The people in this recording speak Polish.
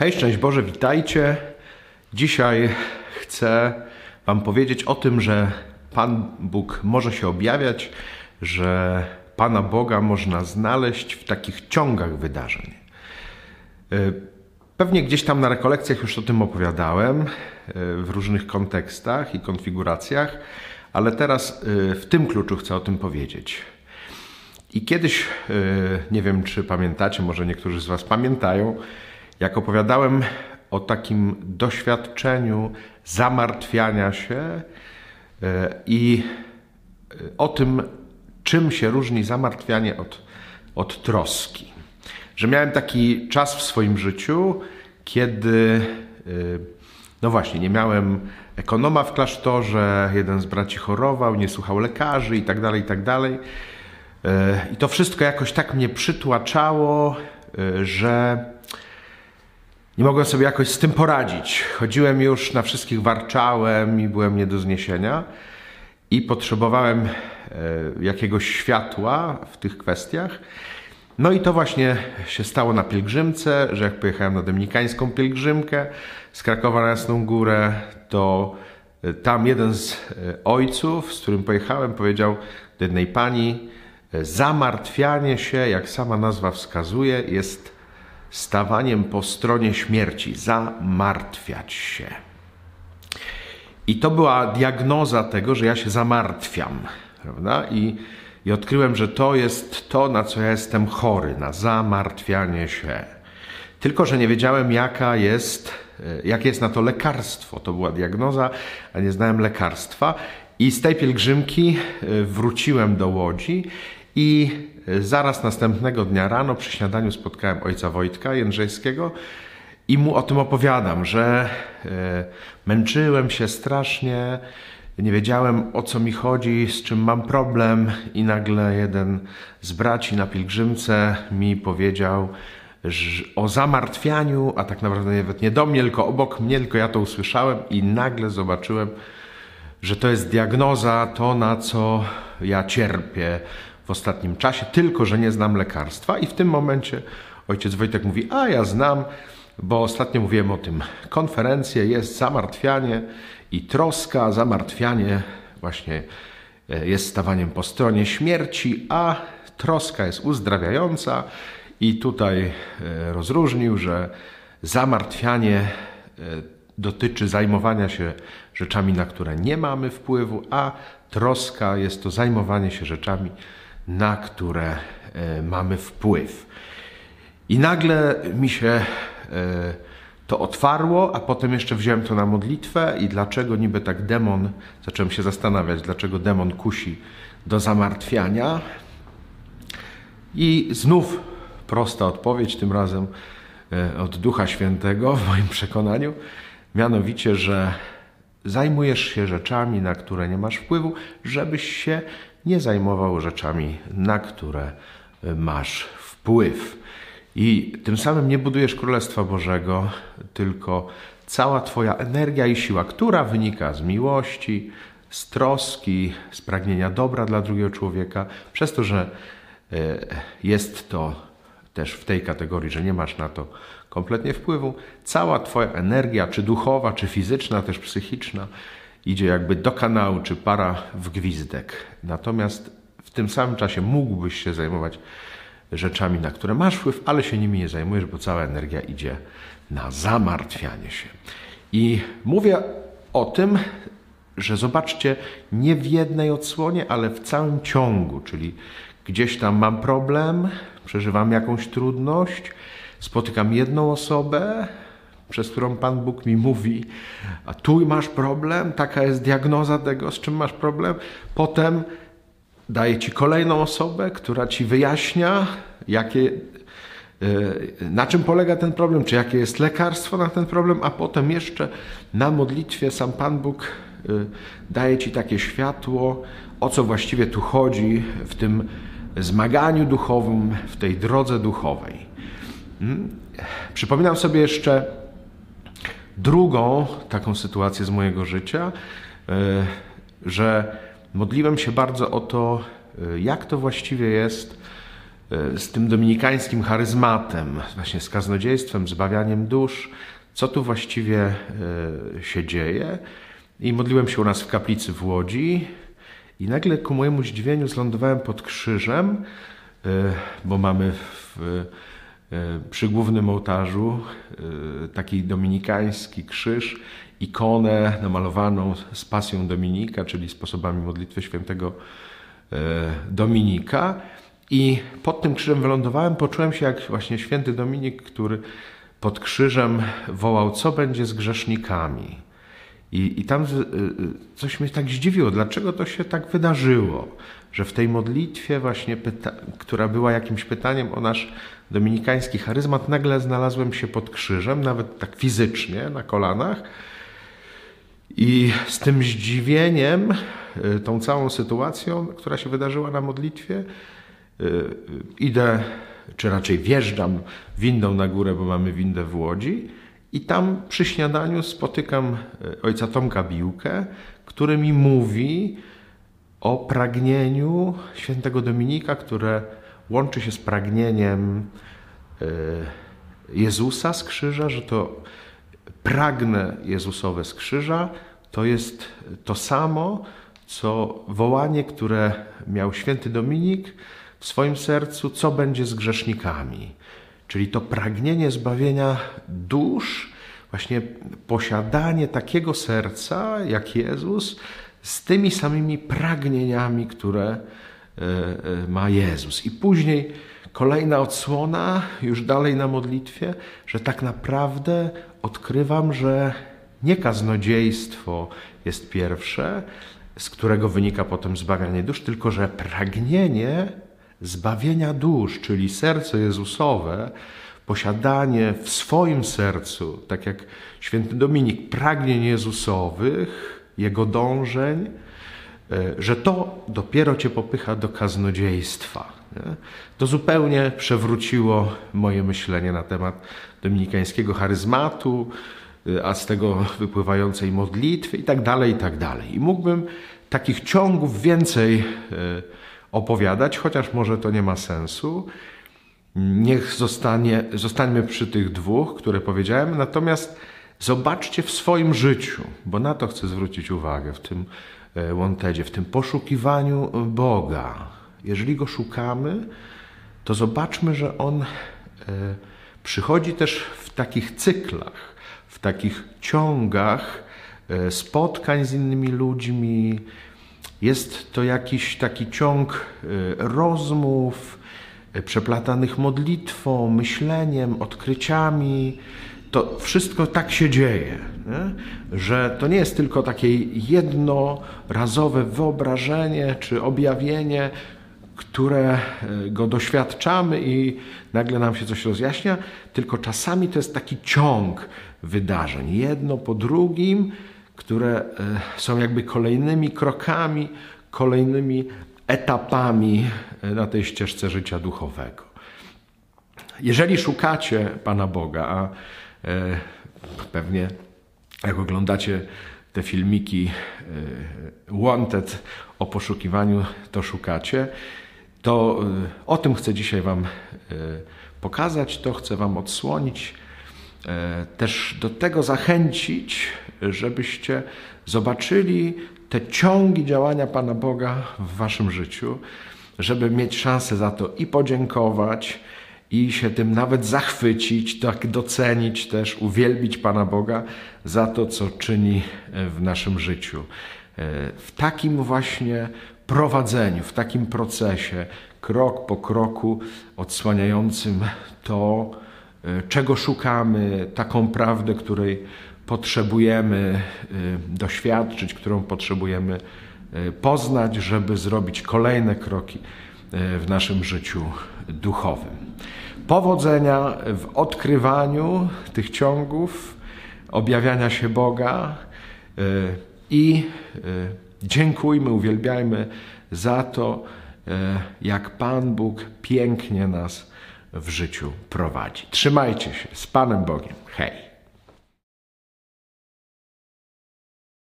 Hej, szczęść Boże, witajcie. Dzisiaj chcę Wam powiedzieć o tym, że Pan Bóg może się objawiać, że Pana Boga można znaleźć w takich ciągach wydarzeń. Y, Pewnie gdzieś tam na rekolekcjach już o tym opowiadałem y, w różnych kontekstach i konfiguracjach, ale teraz y, w tym kluczu chcę o tym powiedzieć. I kiedyś, nie wiem czy pamiętacie, może niektórzy z Was pamiętają, jak opowiadałem o takim doświadczeniu zamartwiania się e, i e, o tym, czym się różni zamartwianie od, od troski. Że miałem taki czas w swoim życiu, kiedy, e, no właśnie, nie miałem ekonoma w klasztorze, jeden z braci chorował, nie słuchał lekarzy i tak dalej, i tak dalej. I to wszystko jakoś tak mnie przytłaczało, że nie mogłem sobie jakoś z tym poradzić. Chodziłem już na wszystkich, warczałem i byłem nie do zniesienia. I potrzebowałem e, jakiegoś światła w tych kwestiach. No i to właśnie się stało na pielgrzymce, że jak pojechałem na dominikańską pielgrzymkę z Krakowa na Jasną Górę, to e, tam jeden z e, ojców, z którym pojechałem, powiedział do jednej pani, zamartwianie się, jak sama nazwa wskazuje, jest stawaniem po stronie śmierci, zamartwiać się. I to była diagnoza tego, że ja się zamartwiam, prawda? I, I odkryłem, że to jest to, na co ja jestem chory, na zamartwianie się. Tylko, że nie wiedziałem, jaka jest, e, jakie jest na to lekarstwo. To była diagnoza, a nie znałem lekarstwa. I z tej pielgrzymki e, wróciłem do Łodzi i zaraz następnego dnia rano przy śniadaniu spotkałem ojca Wojtka Jędrzejskiego i mu o tym opowiadam, że e, męczyłem się strasznie, nie wiedziałem o co mi chodzi, z czym mam problem, i nagle jeden z braci na pielgrzymce mi powiedział o zamartwianiu, a tak naprawdę nawet nie do mnie, tylko obok mnie, tylko ja to usłyszałem i nagle zobaczyłem, że to jest diagnoza, to na co ja cierpię, w ostatnim czasie, tylko że nie znam lekarstwa. I w tym momencie ojciec Wojtek mówi: A ja znam, bo ostatnio mówiłem o tym. Konferencje jest zamartwianie i troska, zamartwianie właśnie e, jest stawaniem po stronie śmierci, a troska jest uzdrawiająca. I tutaj e, rozróżnił, że zamartwianie e, dotyczy zajmowania się rzeczami, na które nie mamy wpływu, a troska jest to zajmowanie się rzeczami, na które e, mamy wpływ. I nagle mi się e, to otwarło, a potem jeszcze wziąłem to na modlitwę i dlaczego niby tak demon, zacząłem się zastanawiać, dlaczego demon kusi do zamartwiania. I znów prosta odpowiedź, tym razem e, od Ducha Świętego w moim przekonaniu, mianowicie, że zajmujesz się rzeczami, na które nie masz wpływu, żebyś się nie zajmował rzeczami, na które e, masz wpływ. I tym samym nie budujesz Królestwa Bożego, tylko cała Twoja energia i siła, która wynika z miłości, z troski, z pragnienia dobra dla drugiego człowieka, przez to, że e, jest to też w tej kategorii, że nie masz na to kompletnie wpływu, cała Twoja energia, czy duchowa, czy fizyczna, też psychiczna, idzie jakby do kanału, czy para w gwizdek. Natomiast w tym samym czasie mógłbyś się zajmować rzeczami, na które masz wpływ, ale się nimi nie zajmujesz, bo cała energia idzie na zamartwianie się. I mówię o tym, że zobaczcie, nie w jednej odsłonie, ale w całym ciągu, czyli gdzieś tam mam problem, przeżywam jakąś trudność, spotykam jedną osobę, przez którą Pan Bóg mi mówi, a tu masz problem, taka jest diagnoza tego, z czym masz problem. Potem daje Ci kolejną osobę, która Ci wyjaśnia, jakie, e, na czym polega ten problem, czy jakie jest lekarstwo na ten problem, a potem jeszcze na modlitwie sam Pan Bóg e, daje Ci takie światło, o co właściwie tu chodzi w tym zmaganiu duchowym, w tej drodze duchowej. Hmm? Przypominam sobie jeszcze drugą taką sytuację z mojego życia, e, że modliłem się bardzo o to, e, jak to właściwie jest, e, z tym dominikańskim charyzmatem, właśnie z kaznodziejstwem, zbawianiem dusz, co tu właściwie się dzieje. I modliłem się u nas w kaplicy w Łodzi i nagle ku mojemu zdziwieniu zlądowałem pod krzyżem, bo mamy w, przy głównym ołtarzu taki dominikański krzyż ikonę namalowaną z pasją Dominika, czyli sposobami modlitwy świętego e, Dominika. I pod tym krzyżem wylądowałem, poczułem się jak właśnie święty Dominik, który pod krzyżem wołał, co będzie z grzesznikami. I, I tam e, coś mnie tak zdziwiło, dlaczego to się tak wydarzyło, że w tej modlitwie właśnie, która była jakimś pytaniem o nasz dominikański charyzmat, nagle znalazłem się pod krzyżem, nawet tak fizycznie, na kolanach, i z tym zdziwieniem, y, tą całą sytuacją, która się wydarzyła na modlitwie, y, y, idę, czy raczej wjeżdżam windą na górę, bo mamy windę w Łodzi. I tam przy śniadaniu spotykam ojca Tomka Biłkę, który mi mówi o pragnieniu świętego Dominika, które łączy się z pragnieniem Jezusa z krzyża, że to pragnę Jezusowe z krzyża, to jest to samo, co wołanie, które miał święty Dominik w swoim sercu, co będzie z grzesznikami. Czyli to pragnienie zbawienia dusz, właśnie posiadanie takiego serca jak Jezus, z tymi samymi pragnieniami, które e, e, ma Jezus. I później kolejna odsłona, już dalej na modlitwie, że tak naprawdę odkrywam, że nie kaznodziejstwo jest pierwsze, z którego wynika potem zbawianie dusz, tylko że pragnienie zbawienia dusz, czyli serce Jezusowe, posiadanie w swoim sercu, tak jak święty Dominik, pragnień Jezusowych, jego dążeń, e, że to dopiero cię popycha do kaznodziejstwa. To zupełnie przewróciło moje myślenie na temat dominikańskiego charyzmatu, Y, a z tego wypływającej modlitwy i tak dalej, i tak dalej. I mógłbym takich ciągów więcej y, opowiadać, chociaż może to nie ma sensu. Niech zostanie, zostańmy przy tych dwóch, które powiedziałem, natomiast zobaczcie w swoim życiu, bo na to chcę zwrócić uwagę w tym y, łątedzie, w tym poszukiwaniu Boga. Jeżeli Go szukamy, to zobaczmy, że On przychodzi też w takich cyklach w takich ciągach e, spotkań z innymi ludźmi. Jest to jakiś taki ciąg e, rozmów, e, przeplatanych modlitwą, myśleniem, odkryciami. To wszystko tak się dzieje, nie? że to nie jest tylko takie jednorazowe wyobrażenie czy objawienie, które e, go doświadczamy i nagle nam się coś rozjaśnia, tylko czasami to jest taki ciąg wydarzeń, jedno po drugim, które e, są jakby kolejnymi krokami, kolejnymi etapami e, na tej ścieżce życia duchowego. Jeżeli szukacie Pana Boga, a pewnie jak oglądacie te filmiki Wanted o poszukiwaniu, to szukacie, to y, o tym chcę dzisiaj Wam pokazać, to chcę Wam odsłonić, też do tego zachęcić, żebyście zobaczyli te ciągi działania Pana Boga w Waszym życiu, żeby mieć szansę za to i podziękować, i się tym nawet zachwycić, tak docenić też, uwielbić Pana Boga za to, co czyni w naszym życiu. W takim właśnie prowadzeniu, w takim procesie, krok po kroku, odsłaniającym to, e, czego szukamy, taką prawdę, której potrzebujemy e, doświadczyć, którą potrzebujemy e, poznać, żeby zrobić kolejne kroki w naszym życiu duchowym. Powodzenia w odkrywaniu tych ciągów, objawiania się Boga i Dziękujmy, uwielbiajmy za to, e, jak Pan Bóg pięknie nas w życiu prowadzi. Trzymajcie się z Panem Bogiem. Hej!